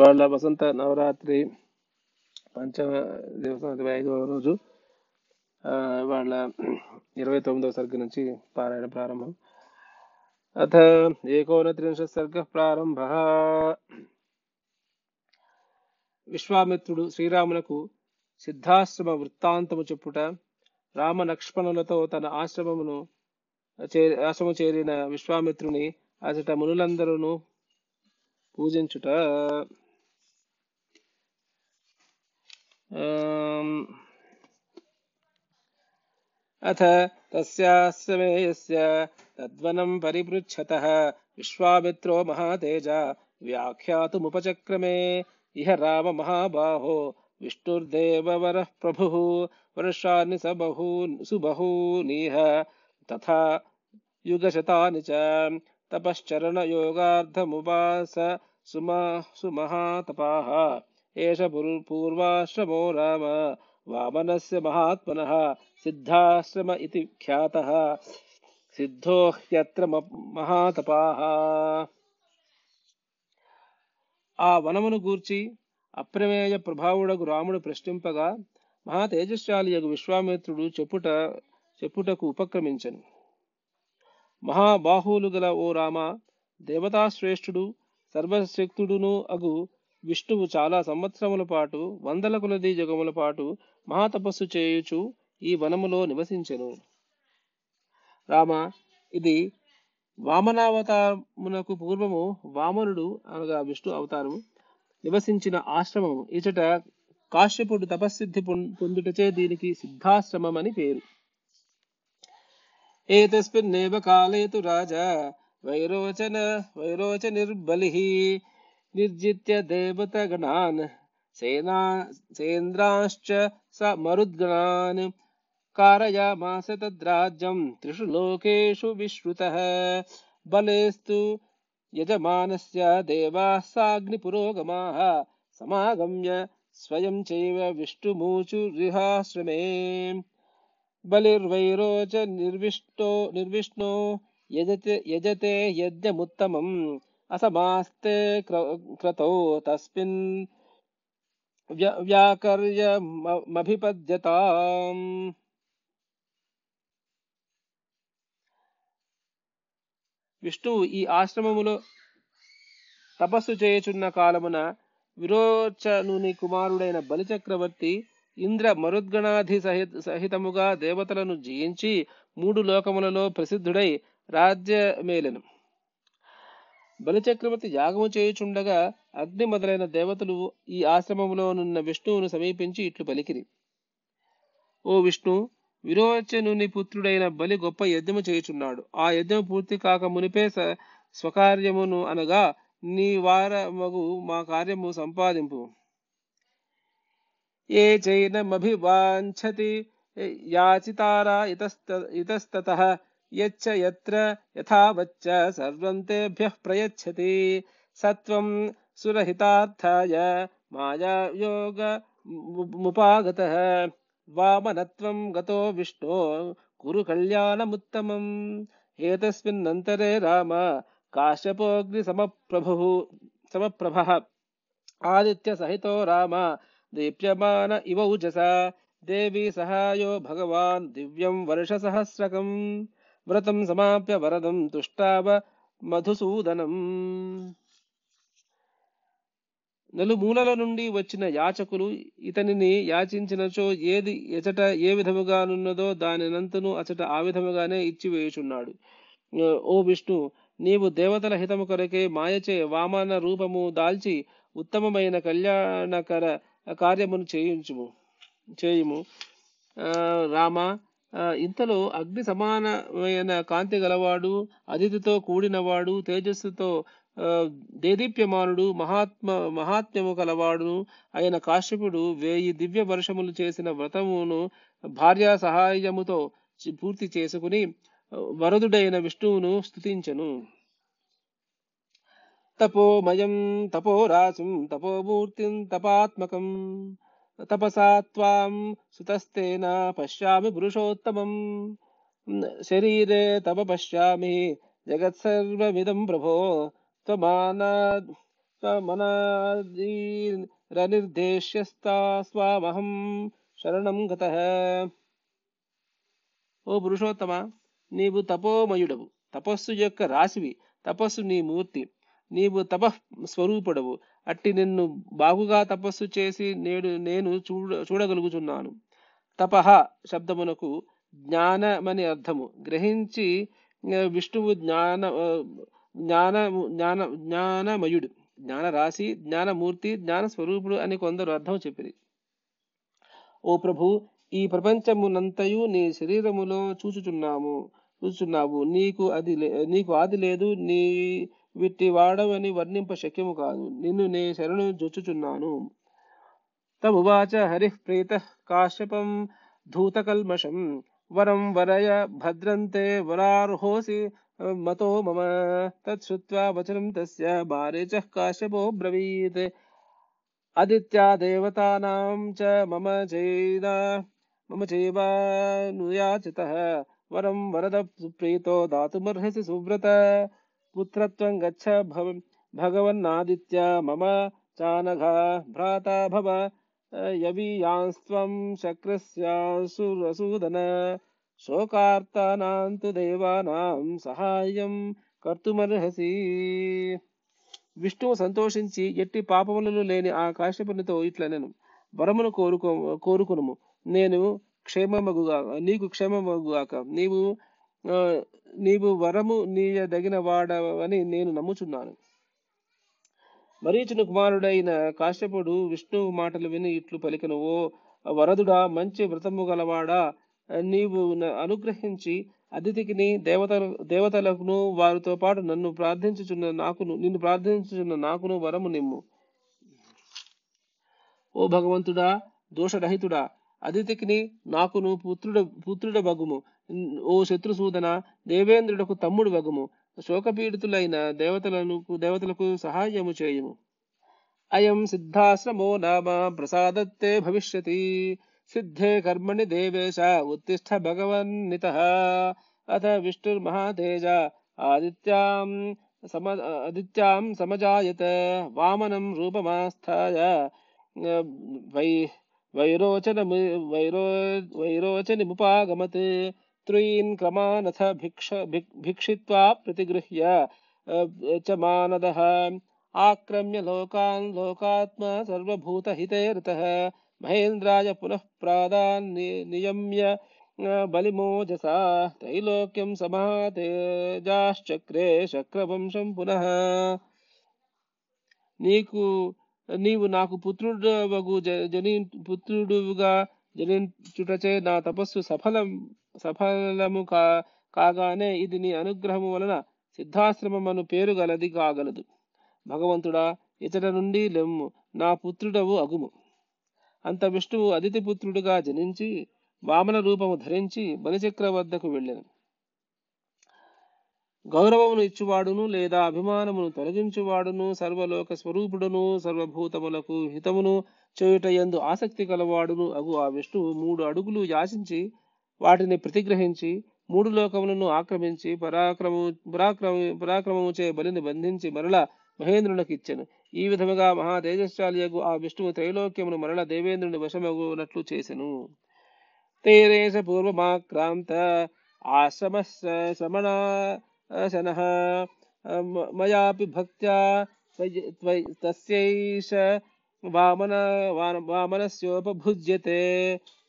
ఇవాళ వసంత నవరాత్రి పంచమ దివసం ఐదవ రోజు వాళ్ళ ఇవాళ ఇరవై తొమ్మిదవ సర్గ నుంచి పారాయణ ప్రారంభం. అథ ఏకోనత్రింశ సర్గ ప్రారంభ. విశ్వామిత్రుడు శ్రీరామునకు సిద్ధాశ్రమ వృత్తాంతము చెప్పుట రామ లక్ష్మణులతో తన ఆశ్రమమును చే ఆశ్రమం చేరిన విశ్వామిత్రుని అచట మునులందరూ పూజించుట. अथ तस्याश्रमेयस्य तद्वनं परिपृच्छतः विश्वामित्रो महातेज व्याख्यातुमुपचक्रमे। इह राममहाबाहो विष्णुर्देववरः प्रभुः वर्षाणि स बहून् सुबहूनिह तथा युगशतानि च तपश्चरणयोगार्थमुपास सुमा सुमहातपाः। एष पूर्वाश्रमो राम ఏష महात्मनः सिद्धाश्रम రామ ख्यातः सिद्धो సిద్ధాశ్రమ ఇతి ఆ వనమును గూర్చి అప్రమేయ ప్రభావుడగు రాముడు ప్రశ్నింపగా మహా తేజస్శాలి యగు విశ్వామిత్రుడు చెప్పుట చెప్పుటకు ఉపక్రమించను. మహాబాహువులు గల ఓ రామ దేవతాశ్రేష్ఠుడు సర్వశక్తుడును అగు విష్ణువు చాలా సంవత్సరముల పాటు వందల కొలది జగముల పాటు మహాతపస్సు చేయుచు ఈ వనములో నివసించెను. రామ ఇది వామనావతారమునకు పూర్వము వామనుడు అనగా విష్ణు అవతారము నివసించిన ఆశ్రమము. ఇచట కాశ్యపుడు తపస్సిద్ధి పొం- పొందుటచే దీనికి సిద్ధాశ్రమం అని పేరు. ఏతస్మిన్నేవ కాలే తు రాజా వైరోచన వైరోచనిర్బలిః निर्जित्य देवतगणान् सेना सेन्द्रांश्च स मरुद्गणान्। कारयामास तद्राज्यं त्रिषु लोकेषु विश्रुतः। बलेस्तु यजमानस्य देवाः साग्निपुरोगमाः समागम्य स्वयं चैव विष्णुमूचुरिहाश्रमे बलिर्वैरोच निर्विष्टो निर्विष्णो यजते यजते यज्ञमुत्तमम्। असमास्ते क्र- क्रतौ तस्मिन् व्य- व्याकर्यमभिपद्यताम् విష్ణువు ఈ ఆశ్రమములో తపస్సు చేయుచున్న కాలమున విరోచనుని కుమారుడైన బలిచక్రవర్తి ఇంద్ర మరుద్గణాధి సహిత సహితముగా దేవతలను జయించి మూడు లోకములలో ప్రసిద్ధుడై రాజ్యమేలెను బలిచక్రవర్తి యాగము చేయుచుండగా అగ్ని మొదలైన దేవతలు ఈ ఆశ్రమంలోనున్న విష్ణువును సమీపించి ఇట్లు పలికిరి. ఓ విష్ణు విరోచనుని పుత్రుడైన బలి గొప్ప యజ్ఞము చేయుచున్నాడు. ఆ యజ్ఞము పూర్తి కాక మునిపే స్వకార్యమును అనగా నీ వారమగు మా కార్యము సంపాదింపు. ఏ చైనమభివాంఛతి యాచితారా ఇతస్త ఇతస్తతః यच्च यत्र यथावच्च सर्वं तेभ्यः प्रयच्छति। सत्वं सुरहितार्थाय मायायोगमुपागतः वामनत्वं गतो विष्णो कुरु कल्याणमुत्तमम्। एतस्मिन्नन्तरे राम काश्यपोऽग्निसमप्रभुः समप्रभः। आदित्यसहितो राम दीप्यमान इव उजसा देवी सहायो भगवान् दिव्यं वर्षसहस्रकम्। వ్రతం సమాప్య వరదం తుష్టావ మధుసూదనం. నలుమూలల నుండి వచ్చిన యాచకులు ఇతనిని యాచించినచో ఏది ఎచట ఏ విధముగానున్నదో దానినంతను అచట ఆ విధముగానే ఇచ్చివేయుచున్నాడు. ఓ విష్ణు నీవు దేవతల హితము కొరకే మాయచే వామన రూపము దాల్చి ఉత్తమమైన కళ్యాణకర కార్యమును చేయించుము. చేయుము. రామ ఇంతలో అగ్ని సమానమైన కాంతి గలవాడు అతిథితో కూడినవాడు తేజస్సుతో దేదీప్యమానుడు మహాత్మ మహాత్మ్యము కలవాడు అయిన కాశ్యపుడు వేయి దివ్య వర్షములు చేసిన వ్రతమును భార్యా సహాయముతో పూర్తి చేసుకుని వరదుడైన విష్ణువును స్తుతించెను. తపోమయం తపోరాశం తపోమూర్తిం తపాత్మకం తపసా త్వాం సుతస్తేన పశ్యామి పురుషోత్తమం శరీరే తవ పశ్యామి జగత్సర్వమిదం ప్రభో త్వమానా మనాదిరనిర్దేశ్యస్తా స్వామహం శరణం గత ఓ పురుషోత్తమ నీవు తపోమయుడవు తపస్సు యొక్క రాశివి తపస్సు నీ మూర్తి నీవు తప స్వరూపుడవు. అట్టి నిన్ను బాగుగా తపస్సు చేసి నేడు నేను చూడ చూడగలుగుతున్నాను తపహ శబ్దమునకు జ్ఞానమని అర్థము. గ్రహించి విష్ణువు జ్ఞాన జ్ఞాన జ్ఞాన జ్ఞానమయుడు. జ్ఞాన రాశి జ్ఞానమూర్తి జ్ఞాన స్వరూపుడు అని కొందరు అర్థం చెప్పిరి. ఓ ప్రభు ఈ ప్రపంచమునంతయు నీ శరీరములో చూచుచున్నాము చూచుచున్నావు. నీకు అది నీకు ఆది లేదు నీ విట్టి వాడవని వర్ణింప శక్యము కాదు నిన్ను నే శరణు జొచ్చుచున్నాను తమువాచ హరిః ప్రీతః కాశ్యపం ధూతకల్మషం వరం వరయ భద్రంతే వరార్హోసి మతో మమ తచ్చుత్వా వచనం తస్య మారీచः కాశ్యపో బ్రవీత్ ఆదిత్యా దేవతానాం చ మమ చైద మమ చైవానుయాచితः వరం వరద సుప్రీతో దాతుమర్హసి సువ్రత పుత్రత్వం గచ్చ భవ భగవన్నాదిత్య మమ చానఘ భ్రాతా భవ యవీయాంస్త్వం శక్రస్యాసురసూదన శోకార్తానాం తు దేవానాం సహాయం కర్తుమర్హసి విష్ణువు సంతోషించి ఎట్టి పాపములను లేని ఆ కాశ్యపునితో ఇట్లనెను వరమును కోరుకో కోరుకునుము. నేను క్షేమమగుగా నీకు క్షేమమగుగాక. నీవు నీవు వరము నీయదగిన వాడవని నేను నమ్ముచున్నాను. మరీచుని కుమారుడైన కాశ్యపుడు విష్ణువు మాటలు విని ఇట్లు పలికిన ఓ వరదుడా మంచి వ్రతము గలవాడా? నీవు అనుగ్రహించి అతిథికిని దేవత దేవతలకును వారితో పాటు నన్ను ప్రార్థించుచున్న నాకును నిన్ను ప్రార్థించుచున్న నాకును వరము నిమ్ము. ఓ భగవంతుడా దోషరహితుడా అదితికిని నాకును పుత్రుడ పుత్రుడ భగుము ఓ శత్రుసూదన దేవేంద్రుడకు తమ్ముడు వగుము. శోకపీడితులైన దేవతలను దేవతలకు సహాయము చేయుము. అయం సిద్ధాశ్రమో నామ ప్రసాదత్తే భవిష్యతి. సిద్ధే కర్మణి దేవేశ ఉత్తిష్ట భగవన్నిత. అథ విష్ణుర్మహాతేజ ఆదిత్యాం సమ ఆదిత్యాం సమజాయత. వామనం రూపమాస్థాయ. వై వైరోచన వైరో వైరోచనిముపాగమత్. త్రీన్ క్రమానథ భిక్ష భిక్- భిక్షిత్వా ప్రతిగృహ్య అ, చ మానదః ఆక్రమ్య లోకాన్ లోకాత్మ సర్వభూతహితే ఋతః మహేంద్రాయ పునః ప్రాదాన్ ని- నియమ్య ఆ, బలిమోజసా త్రైలోక్యం సమాతేజాశ్చక్రే శక్రవంశం పునః నీకు నీవు నాకు పుత్రుడవగు జ- జని పుత్రుడుగా జనించుటచే నా తపస్సు సఫలం సఫలము కా కాగానే ఇది నీ అనుగ్రహము వలన సిద్ధాశ్రమమును పేరు గలది కాగలదు. భగవంతుడా ఇతడ నుండి లెమ్ము నా పుత్రుడవు అగుము. అంత విష్ణువు అతిథి పుత్రుడుగా జనించి వామన రూపము ధరించి బలిచక్ర వద్దకు వెళ్ళెను. గౌరవమును ఇచ్చువాడును లేదా అభిమానమును తొలగించువాడును సర్వలోక స్వరూపుడును సర్వభూతములకు హితమును చేయుట యందు ఆసక్తి కలవాడును అగు ఆ విష్ణువు మూడు అడుగులు యాచించి వాటిని ప్రతిగ్రహించి మూడు లోకములను ఆక్రమించి పరాక్రము పరాక్రమ పరాక్రమము చే బలిని బంధించి మరల మహేంద్రునికి ఇచ్చెను. ఈ విధముగా మహా తేజస్శాలియగు ఆ విష్ణువు త్రైలోక్యమును మరల దేవేంద్రుని వశమగునట్లు చేసెను. తేరేశ పూర్వమాక్రాంత ఆశ్రమ శ్రమణాశన మయాపి భక్త్యా తస్యైష వామన వామనస్యోపభుజ్యతే.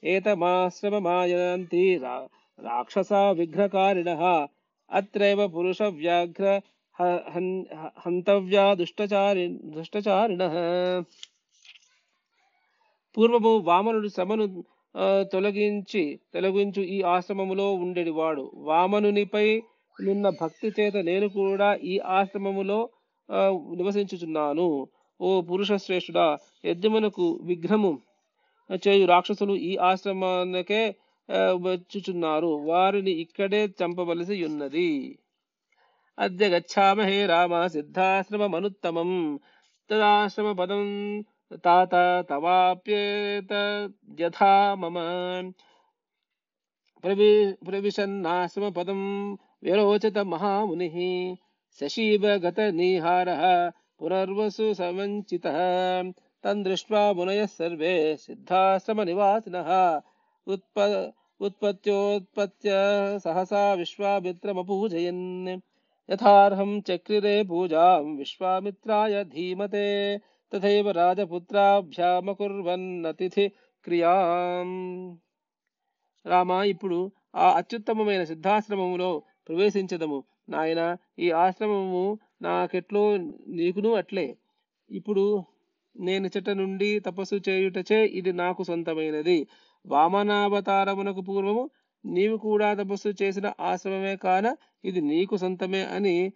ఏతమాశ్రమమాయంతి రా- రాక్షసా విఘ్నకారిణः అత్రైవ పురుష వ్యాఘ్ర హన్- హ- హంతవ్యా దుష్టచారి దుష్టచారిణः పూర్వము వామనుడు శ్రమను తొలగించి తొలగించు ఈ ఆశ్రమములో ఉండేవాడు. వామనునిపై నిన్న భక్తి చేత నేను కూడా ఈ ఆశ్రమములో నివసించుచున్నాను. ఓ పురుష శ్రేష్ఠుడా యజ్ఞమునకు విఘ్నము చేయు రాక్షసులు ఈ ఆశ్రమానికే వచ్చుచున్నారు. వారిని ఇక్కడే చంపవలసి ఉన్నది. అద్య గచ్చామహే రామ సిద్ధాశ్రమమనుత్తమం. తదాశ్రమ పదం తాత తవాప్యేత యథా మమ. ప్రవి ప్రవిశన్నాశ్రమ పదం విరోచత మహాముని శశీవ గత నీహార పునర్వసు సమంచిత తం దృష్ట్వా సర్వే సిద్ధాశ్రమనివాసినः. ఉత్ప ఉత్పత్యోత్పత్య సహసా విశ్వామిత్రమపూజయన్. యథార్హం చక్రిరే పూజాం విశ్వామిత్రాయ ధీమతే. తథైవ రాజపుత్రాభ్యామకుర్వన్నతిథి క్రియాం. రామ ఇప్పుడు ఆ అత్యుత్తమమైన సిద్ధాశ్రమములో ప్రవేశించదము. నాయన ఈ ఆశ్రమము నాకెట్లో నీకును అట్లే. ఇప్పుడు నేను చెట్ట నుండి తపస్సు చేయుటచే ఇది నాకు సొంతమైనది. వామనావతారమునకు పూర్వము నీవు కూడా తపస్సు చేసిన ఆశ్రమమే కాన ఇది నీకు సొంతమే అని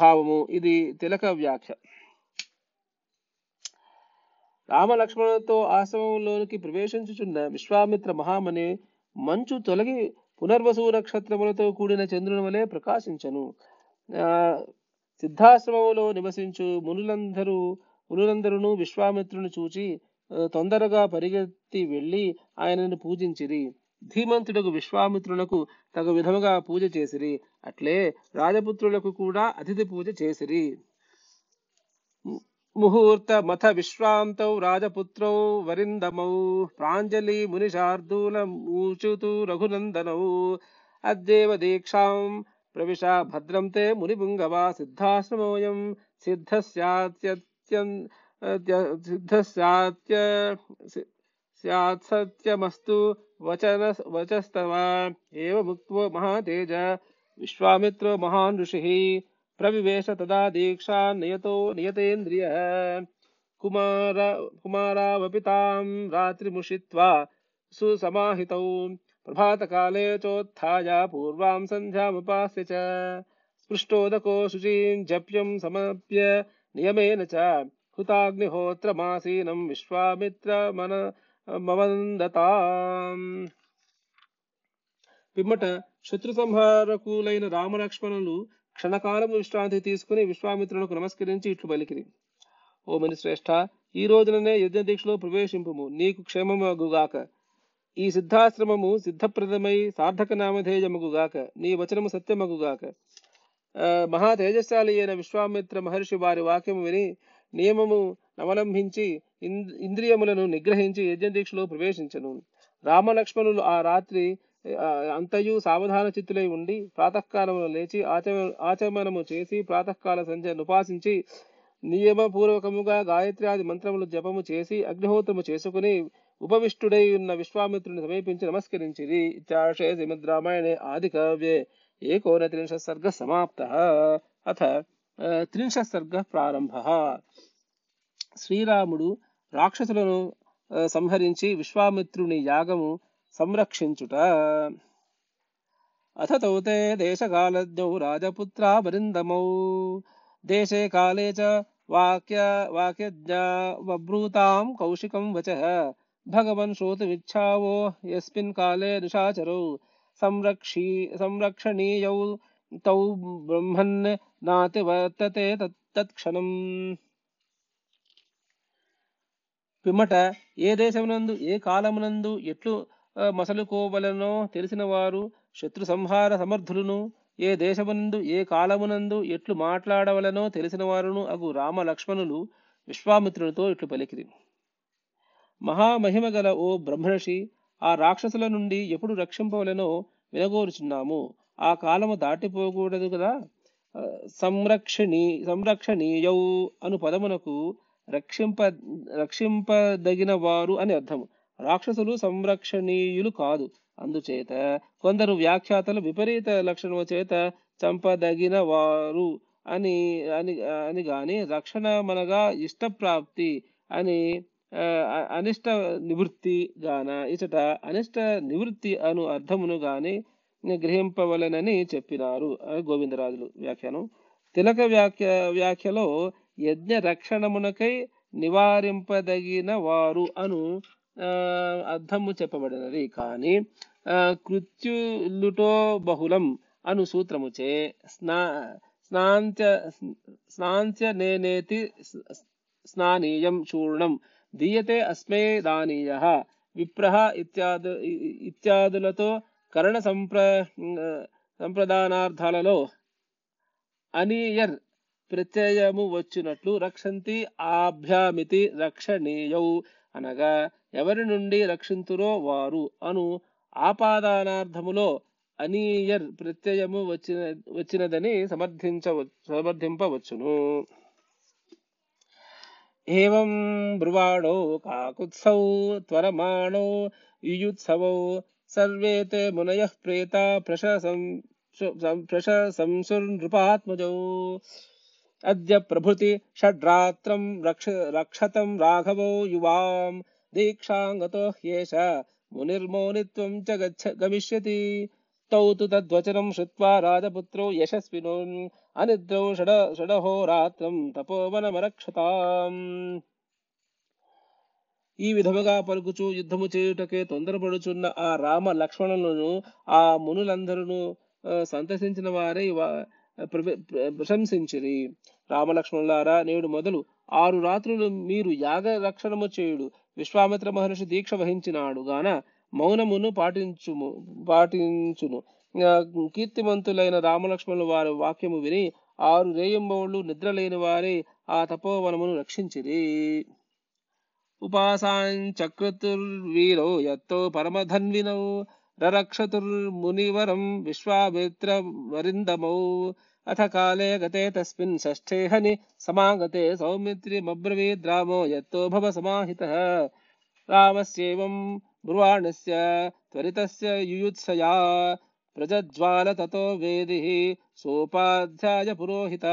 భావము. ఇది తిలక వ్యాఖ్య. రామలక్ష్మణులతో ఆశ్రమంలోనికి ప్రవేశించుచున్న విశ్వామిత్ర మహామని మంచు తొలగి పునర్వసు నక్షత్రములతో కూడిన చంద్రుని వలె ప్రకాశించను. ఆ సిద్ధాశ్రమములో నివసించు మునులందరూ మునులందరూ విశ్వామిత్రుని చూచి తొందరగా పరిగెత్తి వెళ్ళి ఆయనను పూజించిరి. ధీమంతుడకు విశ్వామిత్రులకు తగు విధముగా పూజ చేసిరి. అట్లే రాజపుత్రులకు కూడా అతిథి పూజ చేసిరి. ముహూర్త మథ విశ్వాంతౌ రాజపుత్రౌ వరిందమౌ. ప్రాంజలి మునిశార్దూల మూచుతు రఘునందనౌ. అద్దేవ దీక్షాం ప్రవిశ భద్రం తే మునిపుంగవా సిద్ధాశ్రమోయం. सिद्ध स्यात् सत्यमस्तु वचन वचस्तव एवमुक्तो महातेज, विश्वामित्र महान् ऋषिः, प्रविवेश तदा दीक्षा नियतो, नियतेन्द्रियः, कुमार, कुमारावपितां रात्रिमुषित्वा सुसमाहितौ, प्रभातकाले चोत्थाय पूर्वां सन्ध्यामुपास्य च, स्पृष्टोदको शुचीं जप्यं समर्प्य నియమేన చ హుతాగ్నిహోత్రమాసీనం విశ్వామిత్ర మన మవందతాం పిమ్మట శత్రు సంహారకులైన రామలక్ష్మణులు క్షణకాలము విశ్రాంతి తీసుకుని విశ్వామిత్రులకు నమస్కరించి ఇట్లు పలికిరి. ఓ శ్రేష్ఠ ఈ రోజుననే యజ్ఞ దీక్షలో ప్రవేశింపుము. నీకు క్షేమమగుగాక. ఈ సిద్ధాశ్రమము సిద్ధప్రదమై సార్థక నామధేయమగుగాక నీ వచనము సత్యమగుగాక. మహా తేజస్శాలి అయిన విశ్వామిత్ర మహర్షి వారి వాక్యము విని నియమము అవలంబించి ఇంద్రియములను నిగ్రహించి యజ్ఞదీక్షలో ప్రవేశించను. రామలక్ష్మణులు ఆ రాత్రి అంతయు సావధాన చిత్తులై ఉండి ప్రాతకాలము లేచి ఆచమ ఆచమనము చేసి ప్రాతకాల సంధ్యను ఉపాసించి నియమపూర్వకముగా గాయత్ర్యాది మంత్రములు జపము చేసి అగ్నిహోత్రము చేసుకుని ఉపవిష్టుడై ఉన్న విశ్వామిత్రుని సమీపించి నమస్కరించిరి. ఇత్యాశయ శ్రీమద్ రామాయణే ఆది కావ్యే. ఏకోనత్రింశ సర్గ సమాప్త అథ ఆ, త్రింశత్ సర్గ ప్రారంభ శ్రీరాముడు రాక్షసులను సంహరించి విశ్వామిత్రుని యాగము సంరక్షించుట. అథ తౌతే దేశకాలజ్ఞౌ రాజపుత్రా వరిందమౌ దేశే కాలే చ వాక్య వాక్యజ్ఞా వబ్రూతాం కౌశికం వచ। భగవన్ శ్రోతుమిచ్చావో యస్మిన్ కాలే నిషాచరౌ సంరక్షీ సంరక్షణీయౌ తౌ బ్రహ్మన్ నాతి వర్తతే తత్ తత్క్షణం. పిమ్మట ఏ దేశమునందు ఏ కాలమునందు ఎట్లు మసలుకోవలనో తెలిసిన వారు శత్రు సంహార సమర్థులను ఏ దేశమునందు ఏ కాలమునందు ఎట్లు మాట్లాడవలనో తెలిసిన వారును అగు రామ లక్ష్మణులు విశ్వామిత్రునితో ఇట్లు పలికిరి. మహామహిమ గల ఓ బ్రహ్మర్షి ఆ రాక్షసుల నుండి ఎప్పుడు రక్షింపవలెనో వినగోరుచున్నాము. ఆ కాలము దాటిపోకూడదు కదా? సంరక్షణి సంరక్షణీయౌ అను పదమునకు రక్షింప రక్షింపదగిన వారు అని అర్థము. రాక్షసులు సంరక్షణీయులు కాదు. అందుచేత కొందరు వ్యాఖ్యాతలు విపరీత లక్షణము చేత చంపదగిన వారు అని అని అని గాని రక్షణ మనగా ఇష్టప్రాప్తి అని అనిష్ట నివృత్తి గాన ఇచట అనిష్ట నివృత్తి అను అర్థమును గాని గ్రహింపవలనని చెప్పినారు. గోవిందరాజులు వ్యాఖ్యానం. తిలక వ్యాఖ్య వ్యాఖ్యలో యజ్ఞ రక్షణమునకై నివారింపదగిన వారు అను ఆ, అర్థము చెప్పబడినది. కానీ కృత్యులుటో బహుళం అను సూత్రముచే స్నా స్నాంత్య స్నాంత్య నేనేతి స్నానీయం చూర్ణం దీయతే అస్మే దానీయ విప్రహ ఇత్యాదు ఇత్యాదులతో కరణ సంప్ర సంప్రదానార్థాలలో అనీయర్ ప్రత్యయము వచ్చినట్లు రక్షంతి ఆభ్యామితి రక్షణీయౌ అనగా ఎవరి నుండి రక్షింతురో వారు అను ఆపాదానార్థములో అనీయర్ ప్రత్యయము వచ్చిన వచ్చినదని సమర్థించవ సమర్థింపవచ్చును ఏం బ్రువాణో కాకుత్సౌ త్వరమాణో యుయుత్సవౌ సర్వే తే మునయః ప్రేత ప్రశసం ప్రశంసుర్నృపాత్మజౌ అద్య ప్రభృతి షడ్రాత్రం రక్ష రక్షతం రాఘవో యువాం దీక్షాంగతో హ్యేష మునిర్మౌనిత్వం చ గచ్చ గమిష్యతి తౌ తు తద్వచనం శ్రుత్వా రాజపుత్రో యశస్వినో అనిద్రౌ షడ షడహోరాత్రం తపోవనమరక్షతాం ఈ విధముగా పలుకుచు యుద్ధము చేయుటకే తొందరపడుచున్న ఆ రామ లక్ష్మణులను ఆ మునులందరూ సంతసించిన వారే ప్ర- ప్రశంసించిరి. రామలక్ష్మణులారా నేడు మొదలు ఆరు రాత్రులు మీరు యాగ రక్షణము చేయుడు. విశ్వామిత్ర మహర్షి దీక్ష వహించినాడు గాన మౌనమును పాటించుము పాటించును. కీర్తిమంతులైన రామలక్ష్మణుల వారి వాక్యము విని ఆరు రేయంబవుళ్ళు నిద్రలేని వారే ఆ తపోవనమును రక్షించిరి. ఉపాసాంచక్రతుర్వీరో యత్తో పరమధన్వినౌ రరక్షతుర్మునివరం విశ్వామిత్ర వరిందమౌ అథ కాలే గతే తస్మిన్ షష్ఠే హని సమాగతే సౌమిత్రిమబ్రవీద్ రామో యత్తో భవ సమాహిత. రామస్యేవం బ్రువాణస్య త్వరితస్య యుయుత్సయా ప్రజజ్వాల తతో వేదిః సోపాధ్యాయ పురోహిత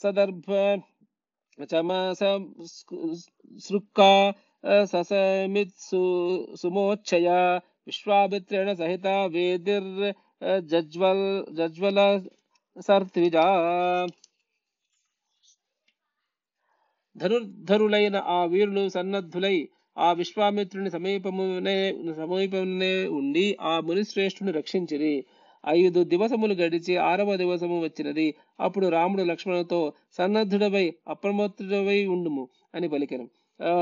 సదర్భ చమస సృక్కా ససమిత్సు సుమోచ్చయ విశ్వామిత్రేణ సహిత వేదిర్ జజ్వల్ జజ్వల సర్త్విజా ధనుర్ధరులైన ఆ వీరులు సన్నద్ధులై ఆ విశ్వామిత్రుని సమీపమునే సమీపమునే ఉండి ఆ మునిశ్రేష్ఠుని రక్షించిరి. ఐదు దివసములు గడిచి ఆరవ దివసము వచ్చినది. అప్పుడు రాముడు లక్ష్మణుతో సన్నద్ధుడవై అప్రమత్తుడవై ఉండుము అని పలికెను.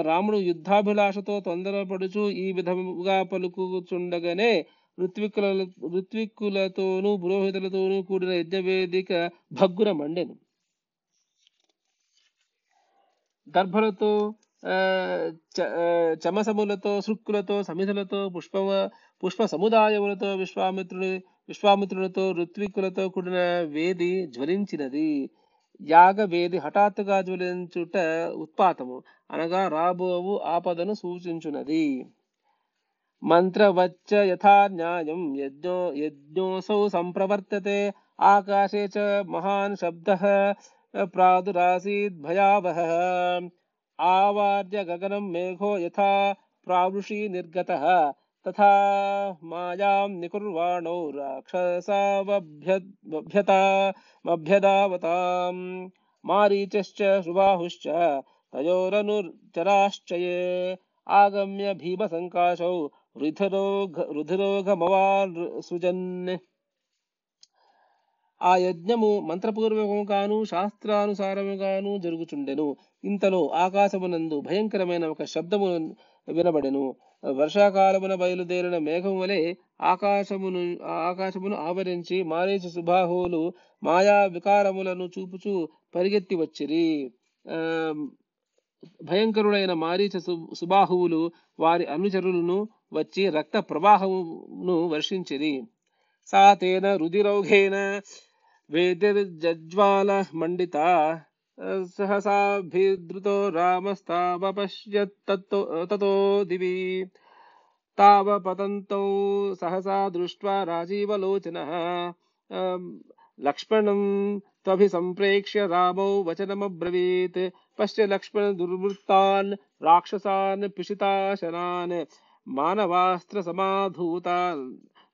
రాముడు యుద్ధాభిలాషతో తొందరపడుచు ఈ విధముగా పలుకుచుండగానే ఋత్విక్కుల ఋత్విక్కులతోనూ పురోహితులతోనూ కూడిన యజ్ఞవేదిక భగ్గున మండెను. దర్భలతో చమసములతో సృక్కులతో సమిధులతో పుష్ప పుష్ప సముదాయములతో విశ్వామిత్రుడి విశ్వామిత్రులతో ఋత్వికులతో కూడిన వేది జ్వలించినది. యాగ వేది హఠాత్తుగా జ్వలించుట ఉత్పాతము. అనగా రాబోవు ఆపదను సూచించున్నది మంత్రవచ్చ యథా న్యాయం యజ్ఞో యజ్ఞోసౌ సంప్రవర్తతే. ఆకాశే చ మహాన్ శబ్దః. ప్రాదురాసీద్ భయావహ. आवाद्य गगनं मेघो यथा प्रावृषि निर्गत, तथा मायां निकुर्वाणो राक्षसावभ्यतामभ्यदावतां मारीचश्च, सुबाहुश्च तयोरनुर्चराश्च ये आगम्य भीमसङ्काशौ रुधिरोघ रुधिरोघमवान् सुजन्। ఆ యజ్ఞము మంత్రపూర్వకముగాను శాస్త్రానుసారముగాను జరుగుచుండెను. ఇంతలో ఆకాశమునందు భయంకరమైన ఒక శబ్దము వినబడెను. వర్షాకాలమున బయలుదేరిన మేఘం వలె ఆకాశమును ఆకాశమును ఆవరించి మారీచ సుబాహువులు మాయా వికారములను చూపుచూ పరిగెత్తి వచ్చిరి. ఆ, భయంకరుడైన మారీచ సుబాహువులు వారి అనుచరులను వచ్చి రక్త ప్రవాహమును వర్షించిరి. సాతేన రుదిరౌఘేన वेदिर्जज्वालः मण्डिता सहसाभिद्रुतो रामस्तावपश्यत्ततो, ततो दिवि। तावपतन्तौ सहसा दृष्ट्वा राजीवलोचनः लक्ष्मणं त्वभिसम्प्रेक्ष्य रामौ वचनमब्रवीत्। पश्य लक्ष्मण दुर्वृत्तान् राक्षसान्, पिशिताशनान् मानवास्त्रसमाधूता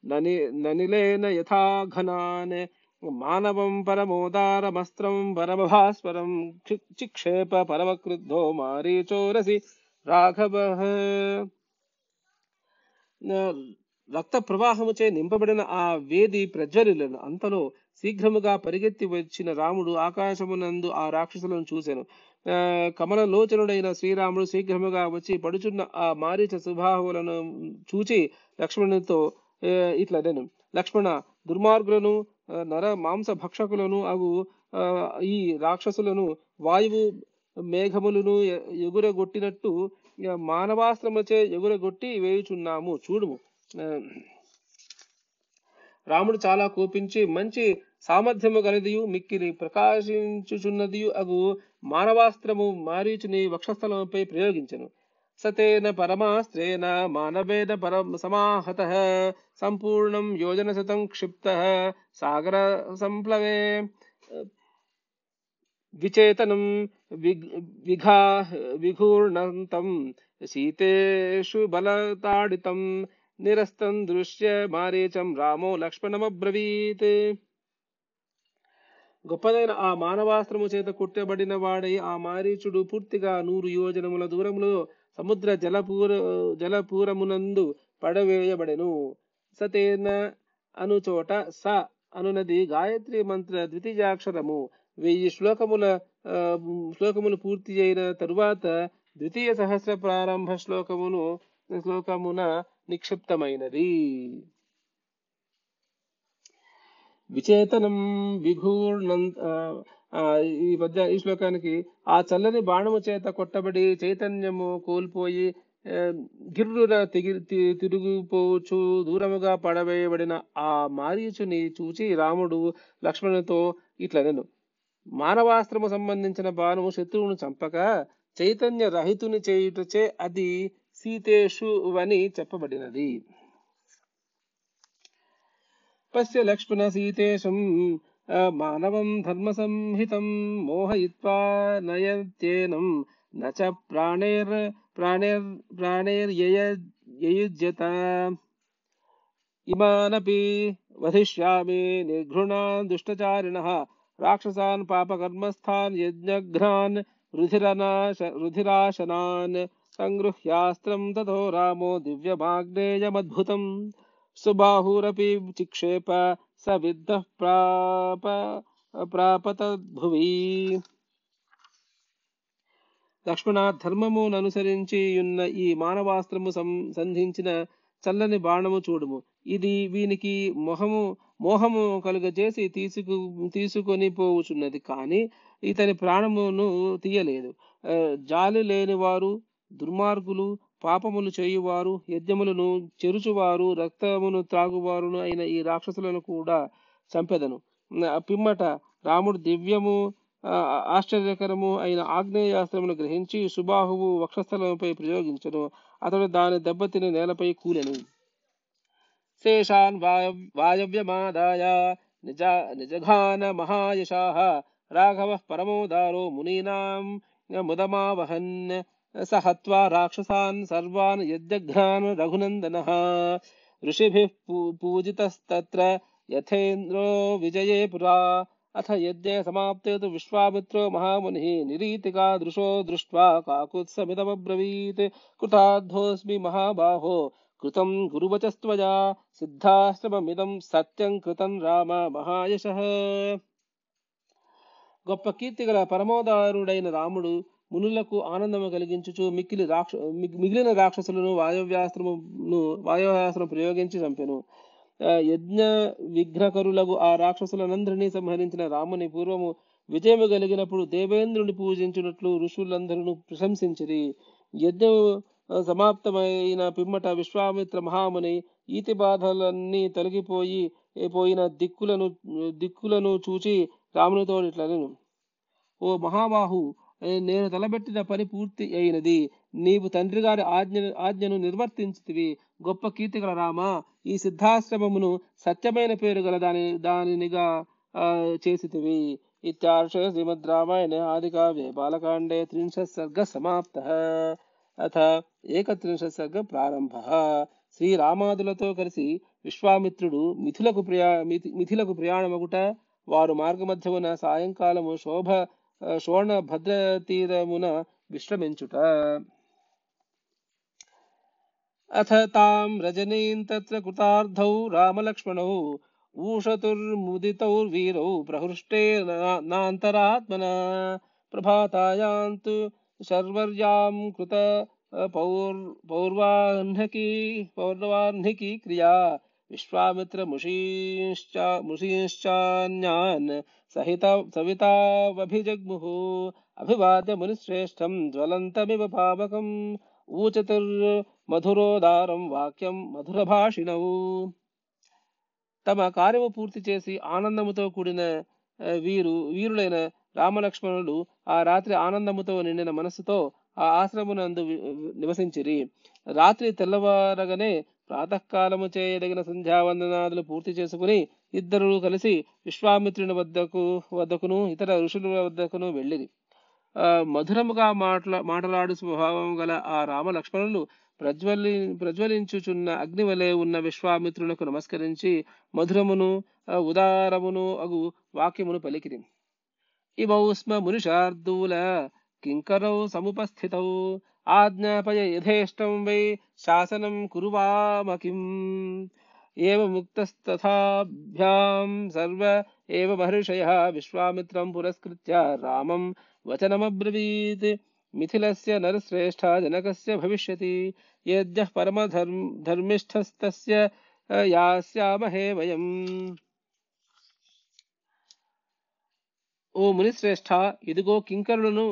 ननिलेन यथा घनान् మానవం పరమోదారమస్త్రం పరమభాస్వరం చిక్షేప పరమక్రుద్ధో మారీచోరసి రాఘవ. రక్త ప్రవాహముచే నింపబడిన ఆ వేది ప్రజ్వరిలను అంతలో శీఘ్రముగా పరిగెత్తి వచ్చిన రాముడు ఆకాశమునందు ఆ రాక్షసులను చూశాను కమలలోచనుడైన శ్రీరాముడు శీఘ్రముగా వచ్చి పడుచున్న ఆ మారీచ సుబాహువులను చూచి లక్ష్మణునితో ఇట్లా నేను లక్ష్మణ దుర్మార్గులను నర మాంస భక్షకులను అగు ఈ రాక్షసులను వాయువు మేఘములను ఎగురగొట్టినట్టు ఇక మానవాస్త్రముచే ఎగురగొట్టి వేయుచున్నాము. చూడుము. రాముడు చాలా కోపించి మంచి సామర్థ్యము గలదియు మిక్కిలి ప్రకాశించుచున్నదియు అగు మానవాస్త్రము మారీచుని వక్షస్థలంపై ప్రయోగించను. సతేన పరమాస్త్రేణ మానవేన పరం సమాహత సంపూర్ణం యోజన శతం క్షిప్త సాగర సంప్లవే విచేతనం విఘా విఘూర్ణంతం శీతేషు బలతాడితం నిరస్తం దృశ్య మారీచం రామో లక్ష్మణమబ్రవీత్. గొప్పదైన ఆ మానవాస్త్రము చేత కుట్టబడిన వాడై ఆ మారీచుడు పూర్తిగా నూరు యోజనముల దూరంలో సముద్ర జలపూర జలపూరమునందు పడవేయబడెను. సతేన అనుచోట స అనునది గాయత్రి మంత్ర ద్వితీయాక్షరము. వెయ్యి శ్లోకముల శ్లోకములు పూర్తి అయిన తరువాత ద్వితీయ సహస్ర ప్రారంభ శ్లోకమును శ్లోకమున నిక్షిప్తమైనది. విచేతనం విఘూర్ణం ఈ మధ్య ఈ శ్లోకానికి ఆ చల్లని బాణము చేత కొట్టబడి చైతన్యము కోల్పోయి ఆ, గిర్రున తిగి తి- తిరుగుపోవచ్చు దూరముగా పడవేయబడిన ఆ మారీచుని చూచి రాముడు లక్ష్మణునితో ఇట్లనెను మానవాస్త్రము సంబంధించిన బాణము శత్రువును చంపక చైతన్య రహితుని చేయుటచే అది సీతేషు అని చెప్పబడినది. పశ్య లక్ష్మణ సీతేశం मानवं धर्मसंहितं मोहयित्वा नयत्येनं न च प्राणेर् प्राणेर् प्राणेर्ययुज्यत इमानपि वधिष्यामि निर्घृणान् दुष्टचारिणः, राक्षसान् पापकर्मस्थान् यज्ञघ्नान् रुधिरनाश रुधिराशनान् सङ्गृह्यास्त्रं ततो रामो दिव्यमाग्नेयमद्भुतम्। सुबाहुरपि चिक्षेप చిక్షేప స విద్ధ ప్రాప ప్రాపతద్భువి. లక్ష్మణ ధర్మమును అనుసరించి ఉన్న ఈ మానవాస్త్రము సం- సంధించిన చల్లని బాణము చూడుము. ఇది వీనికి మొహము మోహము కలుగజేసి తీసుకు తీసుకొని పోవుచున్నది కానీ ఇతని ప్రాణమును తీయలేదు. జాలి లేని వారు దుర్మార్గులు పాపములు చేయువారు యజ్ఞములను చెరుచువారు రక్తమును త్రాగువారును అయిన ఈ రాక్షసులను కూడా చంపెదను. పిమ్మట రాముడు దివ్యము ఆశ్చర్యకరము అయిన ఆగ్నేయాస్త్రమును గ్రహించి సుబాహువు వక్షస్థలముపై ప్రయోగించను. అతడు దాని దెబ్బతిని నేలపై కూలెను. శేషాన్ వాయవ్యమాదాయ నిజ నిజఘాన మహాయశాహ రాఘవ పరమోదారో మునీనాం ముదమావహన్ स हत्वा राक्षसान् सर्वान् यद्यघ्नान् रघुनन्दनः। ऋषिभिः पूजितस्तत्र यथेन्द्रो विजये पुरा। अथ यज्ञे समाप्ते तु विश्वामित्रो महामुनिः। निरीतिकादृशो दृष्ट्वा काकुत्समिदमब्रवीत्। कृताद्धोऽस्मि महाबाहो। कृतं गुरुवचस्त्वया। सिद्धाश्रममिदं सत्यं कृतं राम महायशः। పరమోదారుడైన రాముడు మునులకు ఆనందము కలిగించుచు మిక్కిలి రాక్ష మిగిలిన రాక్షసులను వాయవ్యాస్త్రమును వాయవ్యాస్త్రం ప్రయోగించి చంపెను. యజ్ఞ విఘ్నకరులకు ఆ రాక్షసులనందరినీ సంహరించిన రాముని పూర్వము విజయము కలిగినప్పుడు దేవేంద్రుని పూజించినట్లు ఋషులందరూ ప్రశంసించిరి. యజ్ఞము సమాప్తమైన పిమ్మట విశ్వామిత్ర మహాముని ఈతి బాధలన్నీ తొలగిపోయి పోయిన దిక్కులను దిక్కులను చూచి రామునితో ఇట్లనెను ఓ మహాబాహు నేను తలబెట్టిన పని పూర్తి అయినది. నీవు తండ్రి గారి ఆజ్ఞ ఆజ్ఞను నిర్వర్తించితివి. గొప్ప కీర్తి గల రామ ఈ సిద్ధాశ్రమమును సత్యమైన పేరు గల దాని దానినిగా చేసితివి. ఇత్యార్ష శ్రీమద్ రామాయణ ఆది కావ్య బాలకాండే త్రింశత్ సర్గ సమాప్త. అథ ఏకత్రింశత్ సర్గ ప్రారంభ. శ్రీరామాదులతో కలిసి విశ్వామిత్రుడు మిథులకు ప్రయా మిథి- మిథిలకు ప్రయాణమగుట వారు మార్గమధ్యమున సాయంకాలము శోభ ఆ, శోణ భద్రతీరమున విశ్రమించుట అథ తాం రజనీం తత్ర కృతార్థౌ రామలక్ష్మణౌ ఊషతుర్ముదితౌర్వీరౌ ప్రహృష్టే నా- నాంతరాత్మనా ప్రభాతాయాంతు శర్వర్యాం కృత పౌర్ పౌర్వాహ్నకి విశ్వామిత్ర ముషీశ్చ ముషీశ్చాన్యాన్ సహిత సవితావభిజగ్ముః అభివాద్య మునిశ్రేష్టం జ్వలంతమివ పావకం ఊచతుర్మధురోదారం వాక్యం మధురభాషిణవు తమ కార్యము పూర్తి చేసి ఆనందముతో కూడిన వీరు వీరులైన రామలక్ష్మణులు ఆ రాత్రి ఆనందముతో నిండిన మనస్సుతో ఆ ఆశ్రమునందు నివసించిరి. రాత్రి తెల్లవారగానే ప్రాతకాలము చేయదగిన సంధ్యావందనాదులు పూర్తి చేసుకుని ఇద్దరు కలిసి విశ్వామిత్రుని వద్దకు వద్దకును ఇతర ఋషుల వద్దకును వెళ్ళిరి. మధురముగా మాట్లా మాటలాడు స్వభావం గల ఆ రామ లక్ష్మణులు ప్రజ్వలి ప్రజ్వలించుచున్న అగ్ని వలె ఉన్న విశ్వామిత్రులకు నమస్కరించి మధురమును ఉదారమును అగు వాక్యమును పలికిరి. ఇవౌ స్మ మునిషార్దూల కింకరౌ సముపస్థితౌ ఆజ్ఞాపయ యథేష్టం వై శాసనం కురువామ కిం ఏవ ముక్తస్తథాభ్యాం సర్వ ఏవ మహర్షయः విశ్వామిత్రం పురస్కృత్య రామం వచనమబ్రవీత్ మిథిలస్య నరశ్రేష్ఠ జనకస్య భవిష్యతి యద్యః పరమధర్మ ధర్మిష్ఠస్తస్య ఆ, యాస్యామహే వయం ఓ మునిశ్రేష్ఠ ఇదిగో కింకరులను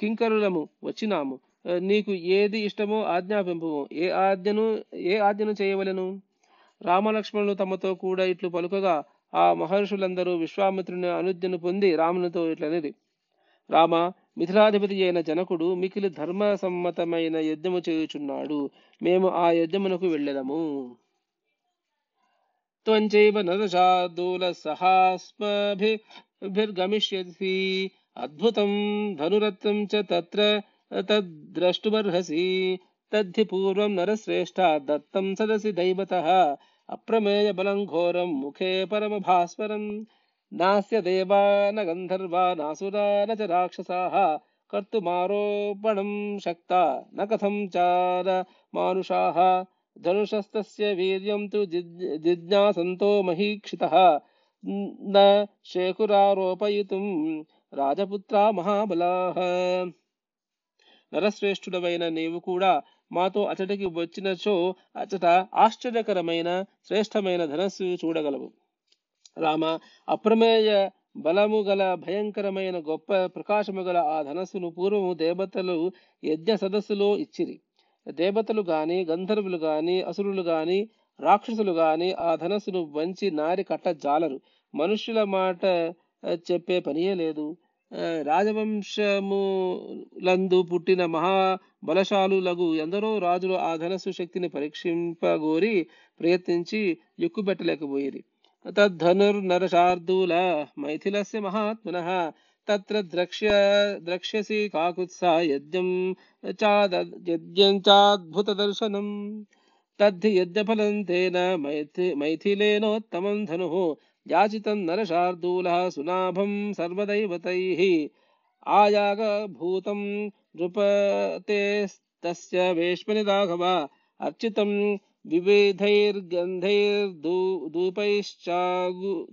కింకరులము వచ్చినాము ఆ, నీకు ఏది ఇష్టమో ఆజ్ఞాపింపు ఏ ఆజ్ఞను ఏ ఆజ్ఞను చేయవలెను? రామలక్ష్మణులు తమతో కూడా ఇట్లు పలుకగా ఆ మహర్షులందరూ విశ్వామిత్రుని అనుజ్ఞను పొంది రామునితో ఇట్లనేది. రామ మిథిలాధిపతి అయిన జనకుడు మికిలి ధర్మ సమ్మతమైన యజ్ఞము చేయుచున్నాడు. మేము ఆ యజ్ఞమునకు వెళ్ళెదము. త్వంచైవ నరశార్దూల సహాస్మభిర్గమిష్యసి అద్భుతం ధనురత్నం చ తత్ర तद्द्रष्टुमर्हसि तद्धि पूर्वं नरश्रेष्ठा दत्तं सदसि दैवतः, अप्रमेयबलं घोरं मुखे परमभास्वरम्। नास्य देवा न गन्धर्वा, नासुरा न च राक्षसाः, कर्तुमारोपणं शक्ता न कथं चार मानुषाः। धनुषस्तस्य वीर्यं तु जिज्ञासन्तो महीक्षितः। न शेकुरारोपयितुं राजपुत्रा महाबलाः। నరశ్రేష్ఠుడవైన నీవు కూడా మాతో అతడికి వచ్చినచో అచట ఆశ్చర్యకరమైన శ్రేష్టమైన ధనస్సు చూడగలవు. రామ అప్రమేయ బలము గల భయంకరమైన గొప్ప ప్రకాశము గల ఆ ధనస్సును పూర్వము దేవతలు యజ్ఞ సదస్సులో ఇచ్చిరి. దేవతలు గాని గంధర్వులు గాని అసురులు గాని రాక్షసులు గాని ఆ ధనస్సును వంచి నారి కట్ట జాలరు. మనుష్యుల మాట చెప్పే పనియే లేదు. రాజవంశములందు పుట్టిన మహాబలశాలులగు ఎందరో రాజులు ఆ ధనస్సు శక్తిని పరీక్షింపగోరి ప్రయత్నించి ఎక్కుబెట్టలేకపోయేది తద్ధనుర్నరశార్దూల మైథిలస్య మహాత్మన తత్ర ద్రక్ష్య ద్రక్ష్యసి కాకుత్సా యజ్ఞం చాద యజ్ఞం చాద్భుత దర్శనం. తద్ధి యజ్ఞఫలం తేన మైథి మైథిలేనోత్తమం ధనుః యాచితం నరశార్దూలः సునాభం సర్వదైవతైః ఆయాగ భూతం నృపతేస్తస్య వేష్మని రాఘవ అర్చితం వివిధైర్గంధైర్ధూపైశ్చాగు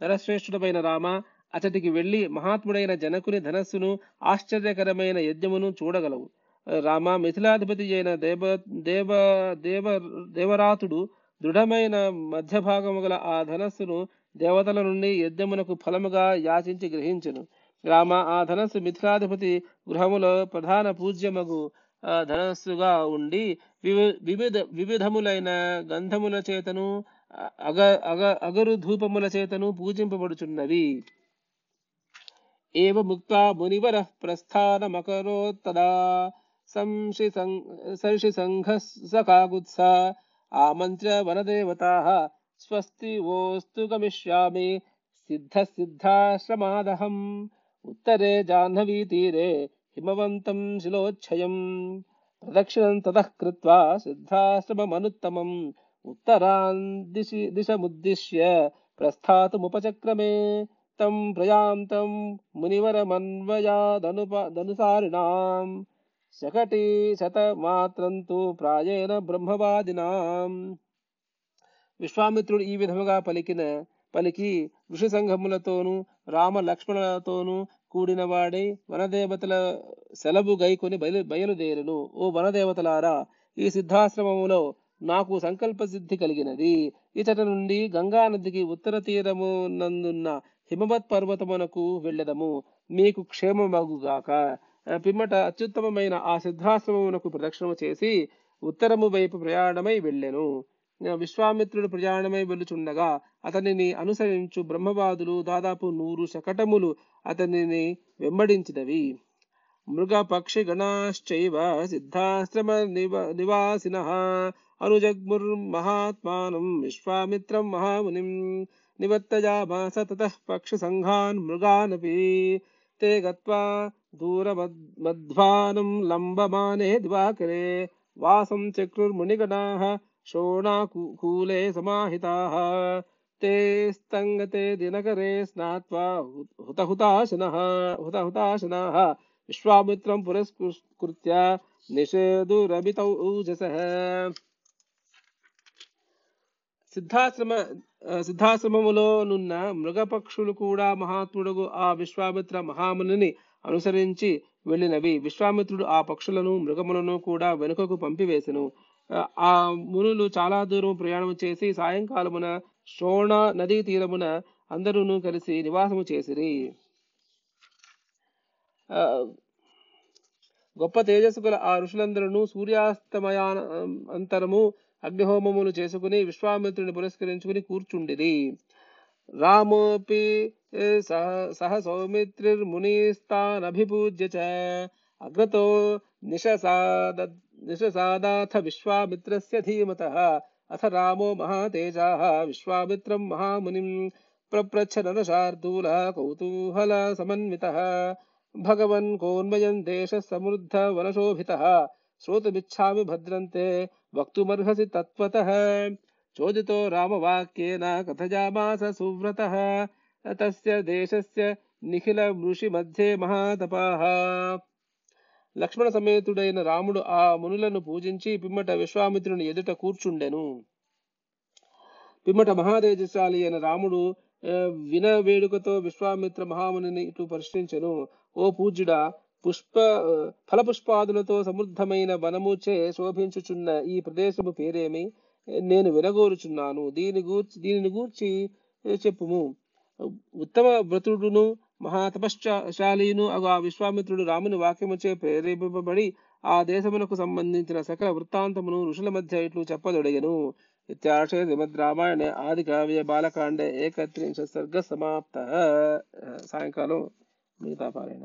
నరశ్రేష్ఠుడమైన రామ అతడికి వెళ్ళి మహాత్ముడైన జనకుని ధనస్సును ఆశ్చర్యకరమైన యజ్ఞమును చూడగలవు. రామ మిథిలాధిపతి అయిన దేవ దేవ దేవ దేవరాతుడు దృఢమైన మధ్యభాగము గల ఆ ధనస్సును దేవతల నుండి యజ్ఞమునకు ఫలముగా యాచించి గ్రహించను. రామ ఆ ధనస్సు మిథిలాధిపతి గృహములో ప్రధాన పూజ్యమగు ధనస్సుగా ఉండి వివిధ వివిధములైన గంధముల చేతను అగ అగ అగరు ధూపముల చేతను పూజింపబడుచున్నవి. ఏవ ముక్త మునివర ప్రస్థానమకరోత్తదా सर्षिसङ्घसखाकुत्सा आमन्त्र्य वनदेवताः स्वस्ति वोस्तु गमिष्यामि। सिद्धसिद्धाश्रमादहम्। उत्तरे जाह्नवीतीरे हिमवन्तं शिलोच्छयम्। प्रदक्षिणं ततः कृत्वा सिद्धाश्रममनुत्तमम्। उत्तरान् दिशि, दिशमुद्दिश्य प्रस्थातुमुपचक्रमे। तं प्रयान्तं मुनिवरमन्वयादनुप శకటి శతమాత్రం తు ప్రాయేణ బ్రహ్మవాదినాం. విశ్వామిత్రుడు ఈ విధముగా పలికిన పలికి ఋషి సంఘములతోనూ రామ లక్ష్మణులతోనూ కూడిన వాడై వనదేవతల సెలవు గైకొని బయలు బయలుదేరును. ఓ వనదేవతలారా ఈ సిద్ధాశ్రమములో నాకు సంకల్ప సిద్ధి కలిగినది. ఇతట నుండి గంగా నదికి ఉత్తర తీరము నందున్న హిమవత్ పర్వతమునకు వెళ్ళదము. మీకు క్షేమమగుగాక. పిమ్మట అత్యుత్తమమైన ఆ సిద్ధాశ్రమమునకు ప్రదక్షిణము చేసి ఉత్తరము వైపు ప్రయాణమై వెళ్ళెను. విశ్వామిత్రుడు ప్రయాణమై వెళ్ళుచుండగా అతనిని అనుసరించు బ్రహ్మవాదులు దాదాపు నూరు శకటములు అతనిని వెంబడించినవి. మృగ పక్షి గణాశ్చైవ సిద్ధాశ్రమ నివ నివాసిన అనుజగ్ముర్మహాత్మానం విశ్వామిత్రం మహామునిం నివర్తయామాస తత పక్షి సంఘాన్ మృగానపి. తే గత్వా दूरमध्वानं लम्बमाने दिवाकरे वासं चक्रुर्मुनिगणाः शोणाकूले समाहिताः ते स्तङ्गते दिनकरे स्नात्वा हुतहुताशनः हुतहुताशनाः विश्वामित्रं पुरस्कृत्य निषेधुरभितौ ऊजसः సిద్ధాశ్రమ ఆ, సిద్ధాశ్రమములో నున్న మృగపక్షులు కూడా మహాత్ముడుగు ఆ విశ్వామిత్ర మహామునిని అనుసరించి వెళ్ళినవి. విశ్వామిత్రుడు ఆ పక్షులను మృగములను కూడా వెనుకకు పంపివేసెను. ఆ, మునులు చాలా దూరం ప్రయాణం చేసి సాయంకాలమున శోణ నదీ తీరమున అందరూ కలిసి నివాసము చేసిరి. ఆ, గొప్ప తేజస్సు గల ఆ ఋషులందరూ సూర్యాస్తమయా అంతరము అగ్నిహోమములు చేసుకుని విశ్వామిత్రుని పురస్కరించుకుని కూర్చుండిరి. रामोऽपि सह सौमित्रिर्मुनिस्तानभिपूज्य च। अग्रतो निशसाद, निशसादाथ विश्वामित्रस्य धीमतः। अथ रामो महातेजाः, विश्वामित्रं महामुनिं प्रप्रच्छननशार्दूलः कौतूहलसमन्वितः। भगवन् कोन्मयन् देशः समृद्धवनशोभितः श्रोतुमिच्छामि भद्रन्ते, वक्तुमर्हसि तत्त्वतः। వనశోభితः శ్రోతుమిచ్ఛామి భద్రంతే వక్తుమర్హసి తత్వతః చోదితో రామవాక్యేన కథయామాస తస్య దేశస్య నిఖిల మృషి మధ్యే మహాతపాః లక్ష్మణ సమేతుడైన రాముడు ఆ మునులను పూజించి పిమ్మట విశ్వామిత్రుని ఎదుట కూర్చుండెను. పిమ్మట మహాతేజశాలి అయిన రాముడు విన వేడుకతో విశ్వామిత్ర మహామునిని ఇటు ప్రశ్నించెను. ఓ పూజ్యుడా పుష్ప ఫలపుష్పాదులతో సమృద్ధమైన వనముచే శోభించుచున్న ఈ ప్రదేశము పేరేమి? నేను వినగోరుచున్నాను. దీని గూర్చి దీనిని గూర్చి చెప్పుము. ఉత్తమ వ్రతుడును మహాతపశ్శాలీను అగు ఆ విశ్వామిత్రుడు రాముని వాక్యముచే ప్రేరేపింపబడి ఆ దేశమునకు సంబంధించిన సకల వృత్తాంతమును ఋషుల మధ్య ఇట్లు చెప్పదొడగను. ఇత్యాశయ శ్రీమద్ రామాయణే ఆది కావ్య బాలకాండే ఏకత్రింశ సర్గ సమాప్త. సాయంకాలం మిగతా పారాయణ